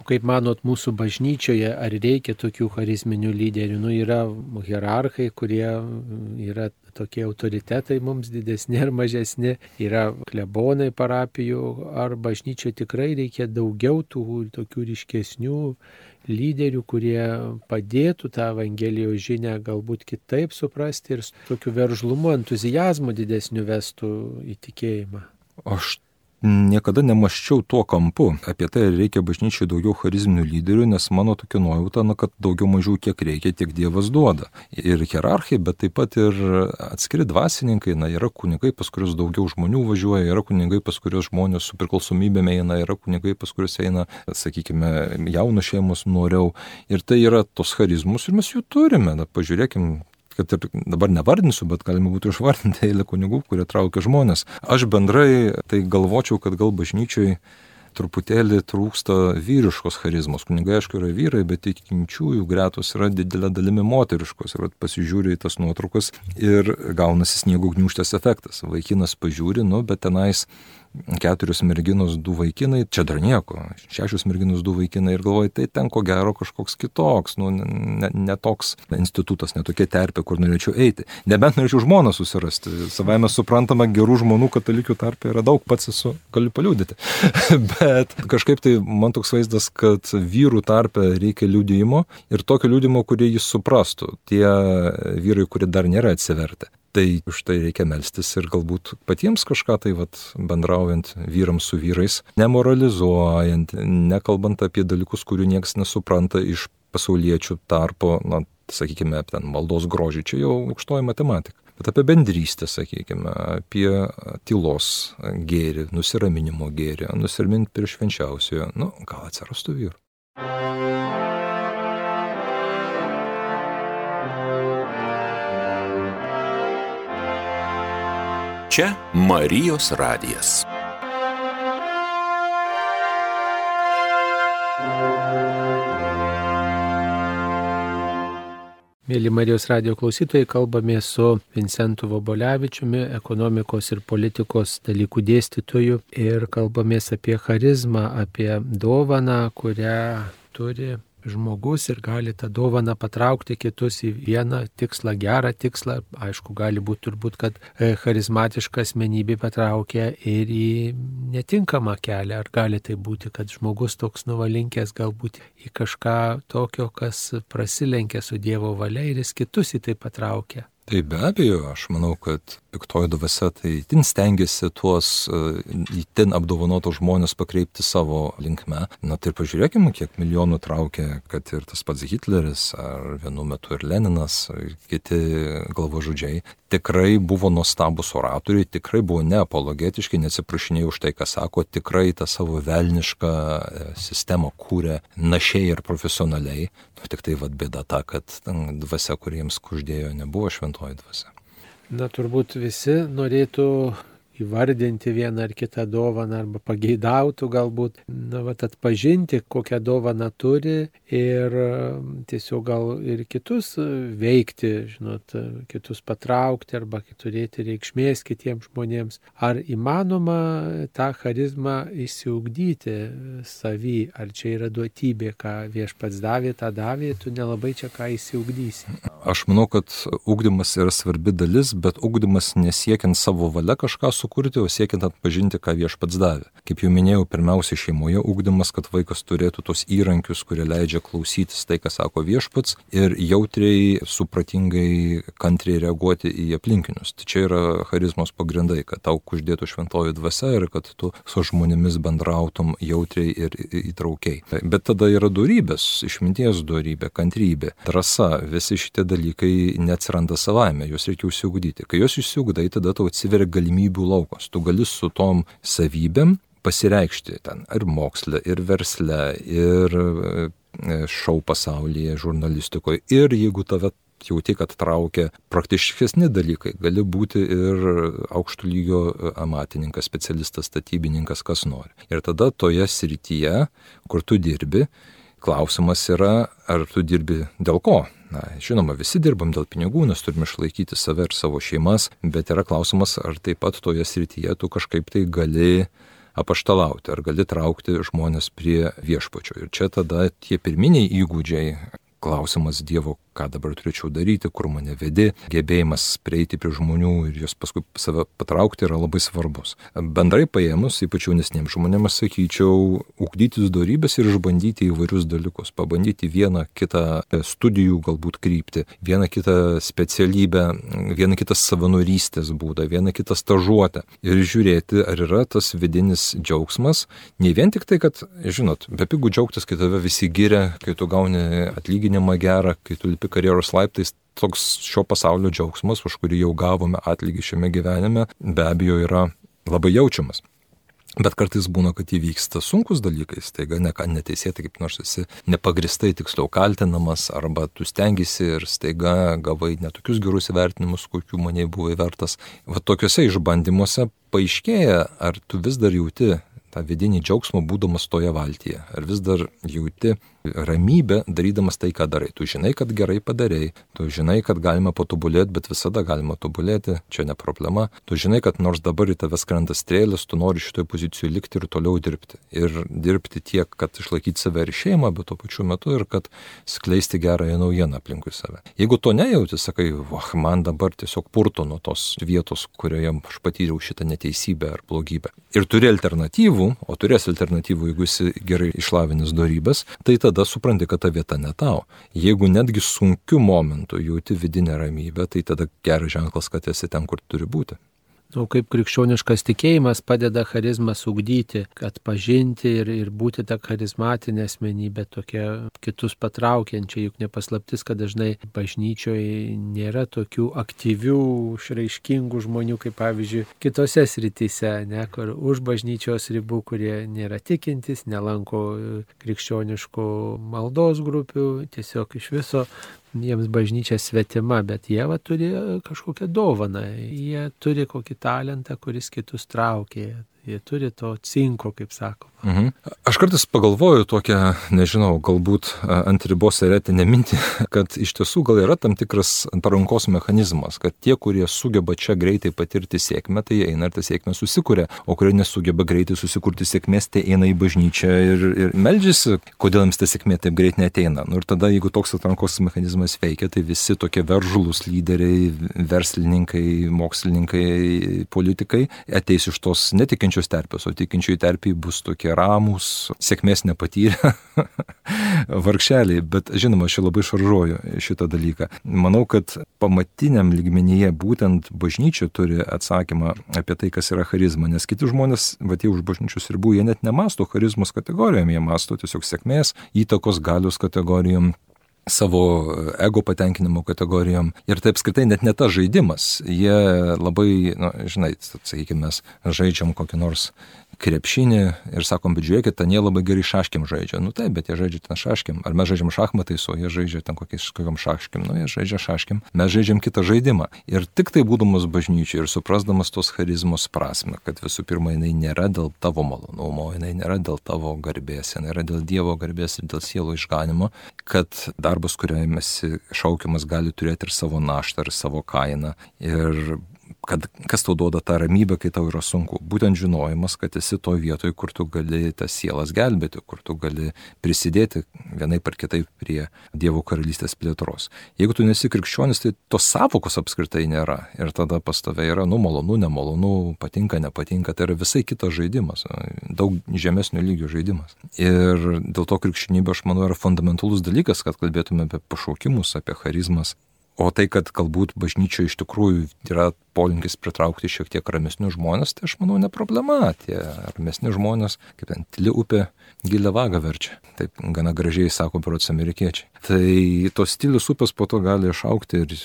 Kaip manot, mūsų bažnyčioje ar reikia tokių charizminių lyderių? Nu, yra hierarchai, kurie yra tokie autoritetai mums didesni ar mažesni, yra klebonai parapijų, ar bažnyčioje tikrai reikia daugiau tų tokių ryškesnių lyderių, kurie padėtų tą Evangelijos žinę galbūt kitaip suprasti ir tokiu veržlumu, entuzijazmu didesniu vestų į tikėjimą. Aš niekada nemaščiau tuo kampu. Apie tai reikia bažnyčiai daugiau charizminių lyderių, nes mano tokia nuojauta, na, kad daugiau mažiau kiek reikia, tiek Dievas duoda. Ir hierarchai, bet taip pat ir atskiri dvasininkai, na, yra kunigai, pas kuriuos daugiau žmonių važiuoja, yra kunigai, pas kuriuos žmonės su priklausomybėme eina, yra kunigai, pas kuriuos eina, sakykime, jaunų šeimos noriau. Ir tai yra tos charizmus ir mes jų turime. Na, pažiūrėkim, kad ir dabar nevardinsiu, bet galima būtų išvardinti eilę kunigų, kurie traukia žmonės. Aš bendrai tai galvočiau, kad gal bažnyčiai truputėlį trūksta vyriškos charizmos. Kunigai, aišku, yra vyrai, bet tikinčiųjų gretos yra didelė dalimi moteriškos. Ir pasižiūri į tas nuotraukas ir gaunasi sniego gniuštės efektas. Vaikinas pažiūri, nu, bet tenais keturios merginos, du vaikinai, čia dar nieko, šešios merginos, du vaikinai ir galvoji, tai ten ko gero kažkoks kitoks, nu, ne, ne toks institutas, ne tokia terpė, kur norėčiau eiti. Nebent norėčiau žmoną susirasti. Savai mes suprantama, gerų žmonių katalikių tarpė yra daug, pats esu, galiu paliūdyti. Bet kažkaip tai man toks vaizdas, kad vyrų tarpė reikia liūdėjimo ir tokio liūdėjimo, kurį jis suprastų. Tie vyrai, kurie dar nėra atsivertę. Tai už tai reikia melstis ir galbūt patiems kažką tai vat, bendraujant vyrams su vyrais, nemoralizuojant, nekalbant apie dalykus, kurių niekas nesupranta iš pasauliečių tarpo, na, sakykime, ten maldos grožį, čia jau aukštoji matematika. Bet apie bendrystę, sakykime, apie tylos gėrį, nusiraminimo gėrį, nusiraminti prieš švenčiausiojo, nu, gal atsirastų vyrų. Čia Marijos radijas. Mėly Marijos radio klausytojai, kalbame su Vincentu Vobolevičiumi, ekonomikos ir politikos dalykų dėstytoju ir kalbamės apie charizmą, apie dovaną, kurią turi žmogus ir gali tą dovaną patraukti kitus į vieną tikslą, gerą tikslą. Aišku, gali būti turbūt, kad e, charizmatiška asmenybė patraukia ir į netinkamą kelią. Ar gali tai būti, kad žmogus toks nuvalinkęs galbūt į kažką tokio, kas prasilenkia su Dievo valia ir jis kitus į tai patraukia. Tai be abejo, aš manau, kad piktoji dvasia tai tin stengiasi tuos įtin e, apdovanotus žmonės pakreipti savo linkme. Na tai pažiūrėkime, kiek milijonų traukia, kad ir tas pats Hitleris, ar vienu metu ir Leninas, ar kiti galvožudžiai. Tikrai buvo nuostabus oratoriai, tikrai buvo neapologetiški, nesiprašinėjau už tai, ką sako, tikrai tą savo velnišką e, sistemą kūrė našiai ir profesionaliai. Tik tai vad bėda ta, kad dvasia, kuriems kuždėjo, nebuvo šventoji dvasia. Na turbūt visi norėtų įvardinti vieną ar kitą dovaną arba pageidautų galbūt, na, vat, atpažinti, kokią dovaną turi ir um, tiesiog gal ir kitus veikti, žinot, kitus patraukti arba turėti reikšmės kitiems žmonėms. Ar įmanoma tą charizmą įsiugdyti savy, ar čia yra duotybė, ką viešpats davė, tą davė, tu nelabai čia ką įsiugdysi. Aš manau, kad ugdymas yra svarbi dalis, bet ugdymas nesiekiant savo valia kažką su sukurti, o siekiant atpažinti, ką viešpats davė. Kaip jau minėjau, pirmiausia šeimoje ūkdymas, kad vaikas turėtų tos įrankius, kurie leidžia klausytis tai, ką sako viešpats ir jautriai, supratingai, kantriai reaguoti į aplinkinius. Tai čia yra charizmos pagrindai, kad tau uždėtų šventoji dvasia ir kad tu su žmonėmis bendrautum jautriai ir įtraukiai. Bet tada yra darybės, išminties darybė, kantrybė, drąsa, visi šitie dalykai neatsiranda savaime, juos reikia užsiugdyti. Kai juos išsiugdai, tada tau atsiveria galimybių laukas. Tu gali su tom savybėm pasireikšti ten ir moksle, ir versle, ir e, šau pasaulyje, žurnalistikoje. Ir jeigu tave jauti, kad traukia praktiškesni dalykai, gali būti ir aukštų lygio amatininkas, specialistas, statybininkas, kas nori. Ir tada toje srityje, kur tu dirbi, klausimas yra, ar tu dirbi dėl ko. Na, žinoma, visi dirbam dėl pinigų, nes turime išlaikyti save ir savo šeimas, bet yra klausimas, ar taip pat toje srityje tu kažkaip tai gali apaštalauti, ar gali traukti žmonės prie viešpačio. Ir čia tada tie pirminiai įgūdžiai klausimas Dievo, ką dabar turėčiau daryti, kur mane vedi, gebėjimas prieiti prie žmonių ir juos paskui save patraukti yra labai svarbus. Bendrai paėmus, ypač jaunesniems žmonėms, sakyčiau, ugdytis darybės ir išbandyti įvairius dalykus, pabandyti vieną kitą studijų galbūt krypti, vieną kitą specialybę, vieną kitą savanorystės būdą, vieną kitą stažuotę ir žiūrėti, ar yra tas vidinis džiaugsmas, ne vien tik tai, kad, žinot, be pigų džiaugtis, kai tave visi giria, kai tu gauni atlyginimą gerą, kai tu lipi karjeros laiptais, toks šio pasaulio džiaugsmas, už kurį jau gavome atlygį šiame gyvenime, be abejo yra labai jaučiamas. Bet kartais būna, kad įvyksta sunkus dalykai, staiga ne, neteisėtai kaip nors esi nepagristai tiksliau kaltinamas, arba tu stengiasi ir staiga gavai netokius gerus įvertinimus, kokių maniai buvo įvertas. Va tokiuose išbandymuose paaiškėja, ar tu vis dar jauti tą vidinį džiaugsmą būdamas toje valtyje, ar vis dar jauti ramybę darydamas tai, ką darai. Tu žinai, kad gerai padarėjai, tu žinai, kad galima patobulėti, bet visada galima tobulėti, čia ne problema. Tu žinai, kad nors dabar į tave skrenda strėlės, tu nori šitoje pozicijoje likti ir toliau dirbti. Ir dirbti tiek, kad išlaikyti save ir šeimą, bet tuo pačiu metu ir kad skleisti gerąją naujieną aplinkui save. Jeigu to nejauti, sakai, vah, man dabar tiesiog purto nuo tos vietos, kurioje aš patyriau šitą neteisybę ar blogybę. Ir turi alternatyvų, o turės alternatyvų, jeigu esi gerai išlavinęs darybės, tai tada tada supranti, kad ta vieta ne tau. Jeigu netgi sunkiu momentu jauti vidinę ramybę, tai tada geras ženklas, kad esi ten, kur turi būti. Nu, kaip krikščioniškas tikėjimas padeda charizmas ugdyti, kad pažinti ir, ir būti tą charizmatinę asmenybę, tokia kitus patraukiančia, juk nepaslaptis, kad dažnai bažnyčioje nėra tokių aktyvių, išraiškingų žmonių, kaip pavyzdžiui, kitose srityse, ne, kur už bažnyčios ribų, kurie nėra tikintis, nelanko krikščioniškų maldos grupių, tiesiog iš viso jiems bažnyčia svetima, bet jie va, turi kažkokią dovaną, jie turi kokį talentą, kuris kitus traukė. Jie turi to cinko, kaip sako. Mhm. Aš kartais pagalvoju tokią, nežinau, galbūt ant ribos eretinę mintį, kad iš tiesų gal yra tam tikras parankos mechanizmas, kad tie, kurie sugeba čia greitai patirti sėkmę, tai eina ir tą sėkmę susikūrė, o kurie nesugeba greitai susikurti sėkmės, tai eina į bažnyčią ir, ir meldžiasi, kodėl jiems ta sėkmė taip greit neteina. Nu, ir tada, jeigu toks atrankos mechanizmas veikia, tai visi tokie veržulus lyderiai, verslininkai, mokslininkai, politikai ateis iš tos netikinčios terpės, o tikinčiųjų terpiai bus tokie ramūs, sėkmės nepatyrę vargšeliai, bet žinoma, aš labai šaržuoju šitą dalyką. Manau, kad pamatiniam lygmenyje būtent bažnyčia turi atsakymą apie tai, kas yra charizma, nes kiti žmonės, va tie už bažnyčios ribų, jie net nemasto charizmos kategorijom, jie masto tiesiog sėkmės, įtakos galios kategorijom, savo ego patenkinimo kategorijom. Ir tai apskritai net ne tas žaidimas. Jie labai, nu, žinai, sakykime, mes žaidžiam kokį nors krepšinį ir sakom, bet žiūrėkit, ten jie labai gerai šaškim žaidžia. Nu taip, bet jie žaidžia ten šaškim. Ar mes žaidžiam šachmatais, o jie žaidžia ten kokiais kokiam šaškim. Nu, jie žaidžia šaškim. Mes žaidžiam kitą žaidimą. Ir tik tai būdamas bažnyčiai ir suprasdamas tos charizmos prasme, kad visų pirma jinai nėra dėl tavo malonumo, jinai nėra dėl tavo garbės, jinai yra dėl Dievo garbės ir dėl sielo išganimo, kad darbas, kuriame esi šaukiamas, gali turėti ir savo naštą, ir savo kainą. Ir kad kas tau duoda tą ramybę, kai tau yra sunku. Būtent žinojimas, kad esi to vietoje, kur tu gali tas sielas gelbėti, kur tu gali prisidėti vienai par kitaip prie Dievo karalystės plėtros. Jeigu tu nesi krikščionis, tai tos savokos apskritai nėra. Ir tada pas tave yra, nu, malonu, nemalonu, patinka, nepatinka. Tai yra visai kitas žaidimas, daug žemesnio lygio žaidimas. Ir dėl to krikščionybė, aš manau, yra fundamentalus dalykas, kad kalbėtume apie pašaukimus, apie charizmas, O tai, kad galbūt bažnyčioje iš tikrųjų yra polinkis pritraukti šiek tiek ramesnius žmonės, tai aš manau ne problema. Tie ramesni žmonės, kaip ten tyli upė, gilę vagą verčia. Taip gana gražiai sako berots amerikiečiai. Tai tos stilius upės po to gali išaukti ir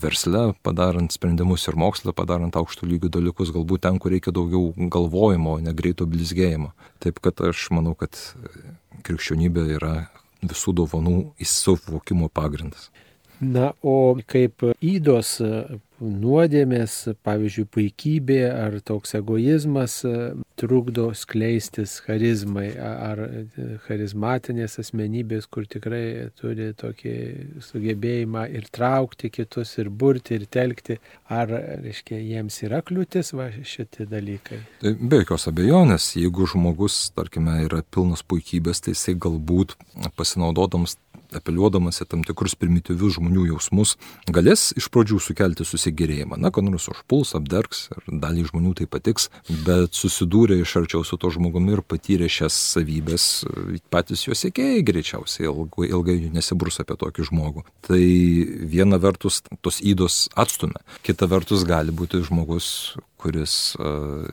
versle, padarant sprendimus ir moksle, padarant aukštų lygių dalykus, galbūt ten, kur reikia daugiau galvojimo, ne greito blizgėjimo. Taip kad aš manau, kad krikščionybė yra visų dovanų įsuvokimo pagrindas. Na, o kaip įdos nuodėmės, pavyzdžiui, puikybė ar toks egoizmas trukdo skleistis charizmai ar charizmatinės asmenybės, kur tikrai turi tokį sugebėjimą ir traukti kitus, ir burti, ir telkti, ar, reiškia, jiems yra kliūtis va šitie dalykai. Tai be jokios abejonės, jeigu žmogus, tarkime, yra pilnas puikybės, tai jisai galbūt pasinaudodamas apeliuodamas į tam tikrus primityvius žmonių jausmus, galės iš pradžių sukelti susigėrėjimą. Na, kad nors užpuls, apdergs, ir dalį žmonių tai patiks, bet susidūrė iš arčiau su to žmogumi ir patyrė šias savybės, patys jo sėkėjai greičiausiai ilgai, ilgai nesibrus apie tokį žmogų. Tai viena vertus tos įdos atstumia, kita vertus gali būti žmogus, kuris uh,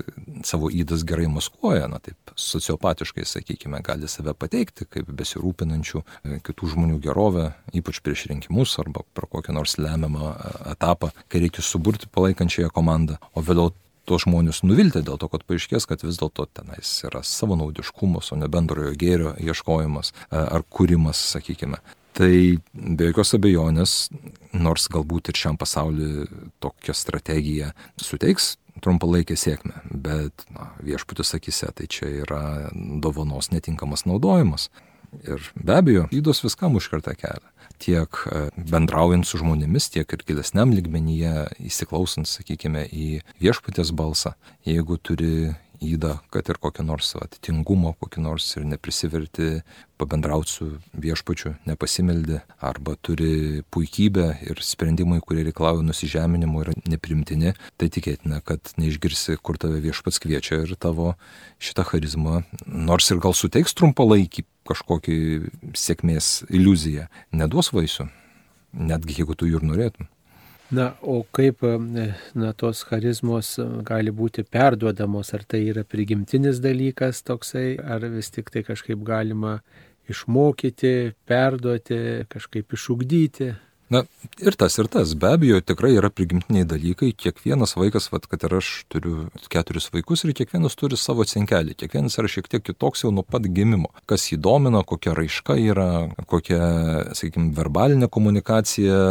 savo įdas gerai maskuoja, na taip, sociopatiškai, sakykime, gali save pateikti kaip besirūpinančių uh, kitų žmonių gerovę, ypač prieš rinkimus arba per kokią nors lemiamą uh, etapą, kai reikia suburti palaikančiąją komandą, o vėliau tuos žmonės nuvilti dėl to, kad paaiškės, kad vis dėlto tenais yra savanaudiškumas, o ne bendrojo gėrio ieškojimas ar kūrimas, sakykime. Tai be jokios abejonės, nors galbūt ir šiam pasauliu tokia strategija suteiks trumpalaikę sėkmę, bet na, viešputis akise tai čia yra dovanos netinkamas naudojimas. Ir be abejo, įdos viskam užkarta kelią. Tiek e, bendraujant su žmonėmis, tiek ir gilesniam ligmenyje, įsiklausant, sakykime, į viešpatės balsą. Jeigu turi įdą, kad ir kokią nors atitingumo, kokį nors ir neprisiverti pabendrauti su viešpačiu, nepasimeldi, arba turi puikybę ir sprendimai, kurie reikalauja nusižeminimo yra neprimtini, tai tikėtina, kad neišgirsi, kur tave viešpats kviečia ir tavo šitą charizmą, nors ir gal suteiks trumpalaikį kažkokį sėkmės iliuziją, neduos vaisių, netgi jeigu tu jų ir norėtum. Na, o kaip na, tos charizmos gali būti perduodamos, ar tai yra prigimtinis dalykas toksai, ar vis tik tai kažkaip galima išmokyti, perduoti, kažkaip išugdyti? Na, ir tas, ir tas. Be abejo, tikrai yra prigimtiniai dalykai. Kiekvienas vaikas, vat, kad ir aš turiu keturis vaikus ir kiekvienas turi savo cinkelį. Kiekvienas yra šiek tiek kitoks jau nuo pat gimimo. Kas jį domina, kokia raiška yra, kokia, sakykime, verbalinė komunikacija,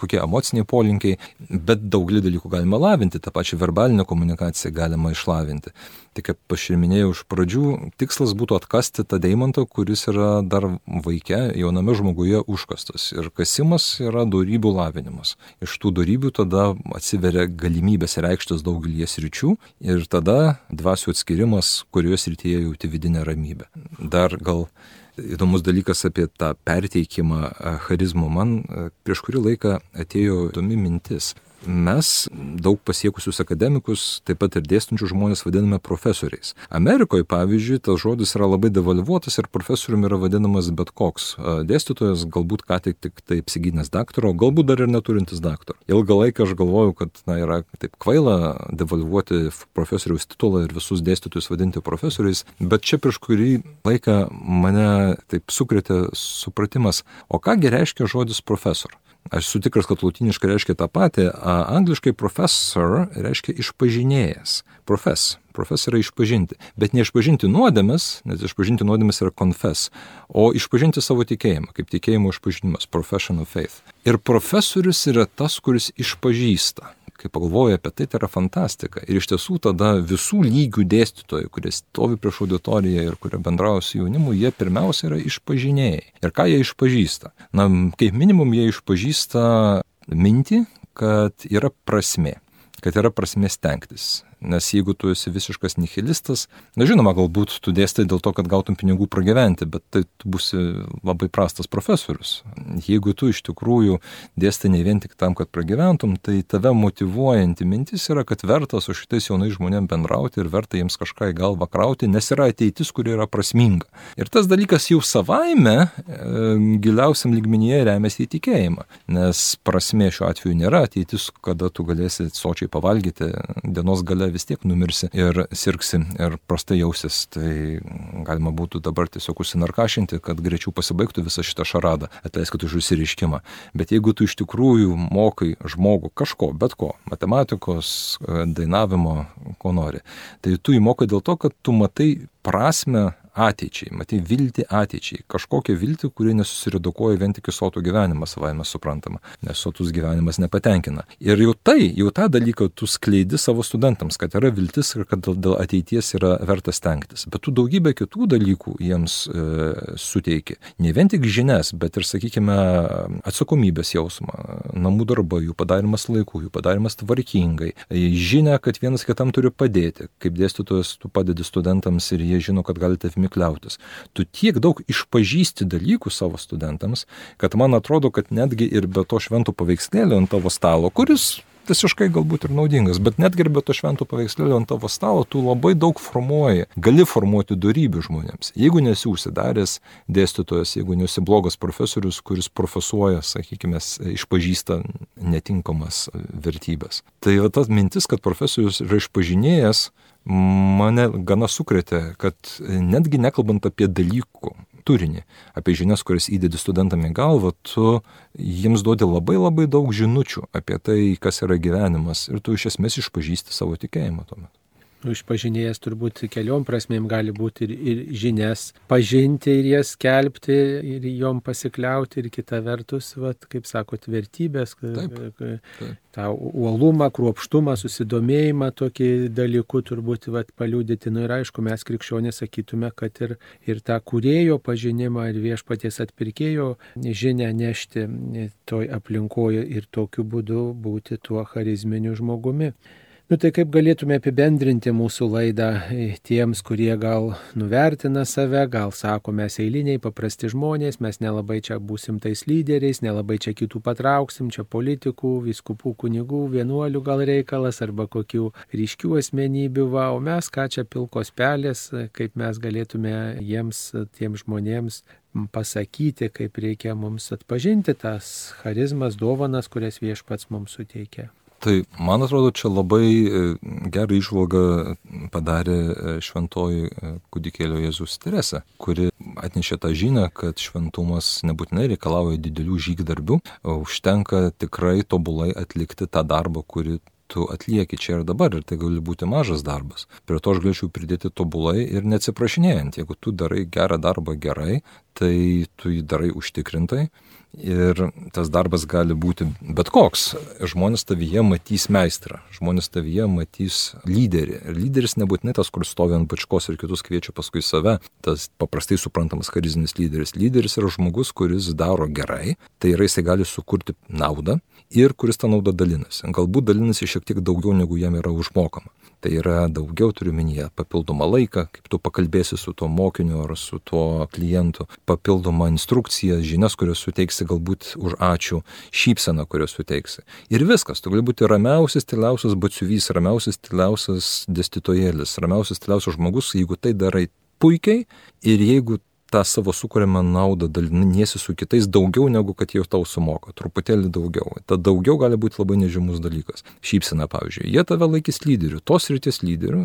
kokie emociniai polinkiai. Bet daugelį dalykų galima lavinti. Ta pačia verbalinė komunikacija galima išlavinti. Tik kaip aš ir minėjau iš pradžių, tikslas būtų atkasti tą deimantą, kuris yra dar vaikė, jauname žmoguje užkastas. Ir kasimas yra darybių lavinimas. Iš tų darybių tada atsiveria galimybės reikštis daugelį sričių ir tada dvasių atskirimas, kurioje srityje jauti vidinę ramybę. Dar gal įdomus dalykas apie tą perteikimą charizmo. Man prieš kurį laiką atėjo įdomi mintis mes daug pasiekusius akademikus, taip pat ir dėstančius žmonės vadiname profesoriais. Amerikoje, pavyzdžiui, tas žodis yra labai devalvuotas ir profesoriumi yra vadinamas bet koks dėstytojas, galbūt ką tik, tik tai apsigynęs daktaro, galbūt dar ir neturintis daktaro. Ilgą laiką aš galvojau, kad na, yra taip kvaila devalvuoti profesoriaus titulą ir visus dėstytojus vadinti profesoriais, bet čia prieš kurį laiką mane taip sukrėtė supratimas, o kągi reiškia žodis profesor. Aš esu tikras, kad latiniškai reiškia tą patį, angliškai professor reiškia išpažinėjas. Profes. Profes yra išpažinti. Bet ne išpažinti nuodėmės, nes išpažinti nuodėmės yra confess, o išpažinti savo tikėjimą, kaip tikėjimo išpažinimas, profession of faith. Ir profesorius yra tas, kuris išpažįsta kai pagalvoju apie tai, tai yra fantastika. Ir iš tiesų tada visų lygių dėstytojai, kurie stovi prieš auditoriją ir kurie bendrauja su jaunimu, jie pirmiausia yra išpažinėjai. Ir ką jie išpažįsta? Na, kaip minimum jie išpažįsta mintį, kad yra prasme, kad yra prasme stengtis, Nes jeigu tu esi visiškas nihilistas, na žinoma, galbūt tu dėstai dėl to, kad gautum pinigų pragyventi, bet tai tu būsi labai prastas profesorius. Jeigu tu iš tikrųjų dėstai ne vien tik tam, kad pragyventum, tai tave motivuojanti mintis yra, kad verta su šitais jaunais žmonėmis bendrauti ir verta jiems kažką į galvą krauti, nes yra ateitis, kuri yra prasminga. Ir tas dalykas jau savaime e, giliausiam lygmenyje remiasi į tikėjimą, nes prasmė šiuo atveju nėra ateitis, kada tu galėsi sočiai pavalgyti dienos gale vis tiek numirsi ir sirgsi ir prastai jausis. Tai galima būtų dabar tiesiog užsinarkašinti, kad greičiau pasibaigtų visą šitą šaradą, atleiskit už užsiriškimą. Bet jeigu tu iš tikrųjų mokai žmogų kažko, bet ko, matematikos, dainavimo, ko nori, tai tu įmokai dėl to, kad tu matai prasme ateičiai, matai viltį ateičiai, kažkokią viltį, kuri nesusiredukuoja vien tik į sotų gyvenimą, savai mes suprantama, nes sotus gyvenimas nepatenkina. Ir jau tai, jau tą dalyką tu skleidi savo studentams, kad yra viltis ir kad dėl ateities yra verta stengtis. Bet tu daugybę kitų dalykų jiems e, suteiki. Ne vien tik žinias, bet ir, sakykime, atsakomybės jausmą, namų darbai, jų padarimas laiku, jų padarimas tvarkingai, žinia, kad vienas kitam turi padėti. Kaip dėstytojas, tu padedi studentams ir jie žino, kad gali tavimi kliautis. Tu tiek daug išpažįsti dalykų savo studentams, kad man atrodo, kad netgi ir be to šventų paveikslėlio ant tavo stalo, kuris visiškai galbūt ir naudingas, bet netgi ir be to šventų paveikslėlio ant tavo stalo tu labai daug formuoji, gali formuoti darybių žmonėms. Jeigu nesi užsidaręs dėstytojas, jeigu nesi blogas profesorius, kuris profesuoja, sakykime, išpažįsta netinkamas vertybės. Tai va tas mintis, kad profesorius yra išpažinėjęs, mane gana sukrėtė, kad netgi nekalbant apie dalykų turinį, apie žinias, kurias įdedi studentam į galvą, tu jiems duodi labai labai daug žinučių apie tai, kas yra gyvenimas ir tu iš esmės išpažįsti savo tikėjimą tuomet. Išpažinėjas turbūt keliom prasmėm gali būti ir, ir žinias pažinti ir jas kelbti ir jom pasikliauti ir kita vertus, vat, kaip sakot, vertybės, taip, taip. tą uolumą, kruopštumą, susidomėjimą tokį dalykų turbūt vat, paliūdyti. Na nu, ir aišku, mes krikščionės sakytume, kad ir, ir tą kurėjo pažinimą ir viešpaties atpirkėjo žinę nešti toj aplinkoje ir tokiu būdu būti tuo charizminiu žmogumi. Nu tai kaip galėtume apibendrinti mūsų laidą tiems, kurie gal nuvertina save, gal sako, mes eiliniai, paprasti žmonės, mes nelabai čia būsim tais lyderiais, nelabai čia kitų patrauksim, čia politikų, viskupų, kunigų, vienuolių gal reikalas arba kokių ryškių asmenybių, va, o mes ką čia pilkos pelės, kaip mes galėtume jiems, tiems žmonėms pasakyti, kaip reikia mums atpažinti tas charizmas, dovanas, kurias viešpats mums suteikia. Tai man atrodo, čia labai e, gerą išvalgą padarė e, šventoji e, kūdikėlio Jėzus Terese, kuri atnešė tą žinią, kad šventumas nebūtinai reikalauja didelių žygdarbių, užtenka tikrai tobulai atlikti tą darbą, kurį tu atlieki čia ir dabar ir tai gali būti mažas darbas. Prie to aš galėčiau pridėti tobulai ir neatsiprašinėjant. Jeigu tu darai gerą darbą gerai, tai tu jį darai užtikrintai Ir tas darbas gali būti bet koks. Žmonės tavyje matys meistrą, žmonės tavyje matys lyderį. Ir lyderis nebūtinai tas, kur stovi ant pačkos ir kitus kviečia paskui save, tas paprastai suprantamas charizinis lyderis. Lyderis yra žmogus, kuris daro gerai, tai yra jisai gali sukurti naudą ir kuris tą naudą dalinasi. Galbūt dalinasi šiek tiek daugiau, negu jam yra užmokama. Tai yra daugiau turiu minyje papildomą laiką, kaip tu pakalbėsi su tuo mokiniu ar su tuo klientu, papildomą instrukciją, žinias, kurios suteiksi galbūt už ačiū, šypseną, kurios suteiksi. Ir viskas, tu gali būti ramiausias, tyliausias batsiuvys, ramiausias, tyliausias dėstytojėlis, ramiausias, tyliausias žmogus, jeigu tai darai puikiai ir jeigu tą savo sukūrimą naudą daliniesi su kitais daugiau negu kad jau tau sumoka, truputėlį daugiau. Ta daugiau gali būti labai nežymus dalykas. Šypsina, pavyzdžiui, jie tave laikys lyderiu, tos ryties lyderiu,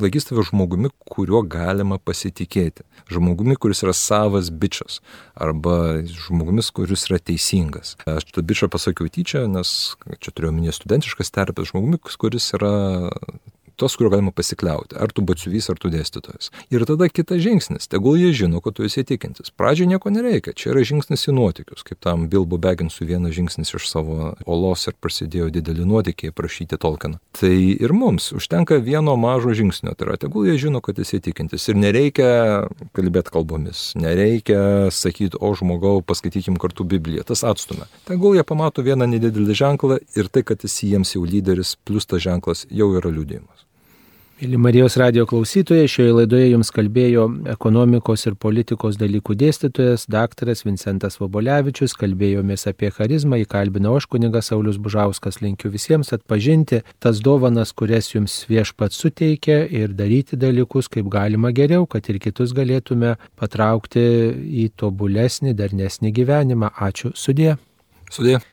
laikys tave žmogumi, kuriuo galima pasitikėti. Žmogumi, kuris yra savas bičias. Arba žmogumis, kuris yra teisingas. Aš tą bičią pasakiau tyčia, nes čia turiu omenyje studentiškas terpės žmogumi, kuris yra tos, kurio galima pasikliauti. Ar tu batsiuvys, ar tu dėstytojas. Ir tada kitas žingsnis. Tegul jie žino, kad tu esi tikintis. Pradžioje nieko nereikia. Čia yra žingsnis į nuotykius. Kaip tam Bilbo Beginsų vienas žingsnis iš savo olos ir prasidėjo dideli nuotykiai prašyti Tolkieną. Tai ir mums užtenka vieno mažo žingsnio. Tai yra, tegul jie žino, kad esi tikintis. Ir nereikia kalbėti kalbomis. Nereikia sakyti, o žmogau, paskaitykim kartu Bibliją. Tas atstumia. Tegul jie pamato vieną nedidelį ženklą ir tai, kad esi jiems jau lyderis, plus tas ženklas jau yra liūdėjimas. Mėly Marijos radio klausytojai, šioje laidoje jums kalbėjo ekonomikos ir politikos dalykų dėstytojas daktaras Vincentas Vobolevičius, kalbėjomės apie charizmą, įkalbino aš kunigas Saulis Bužauskas, linkiu visiems atpažinti tas dovanas, kurias jums viešpats suteikia ir daryti dalykus kaip galima geriau, kad ir kitus galėtume patraukti į tobulesnį, darnesnį gyvenimą. Ačiū, sudė. Sudė.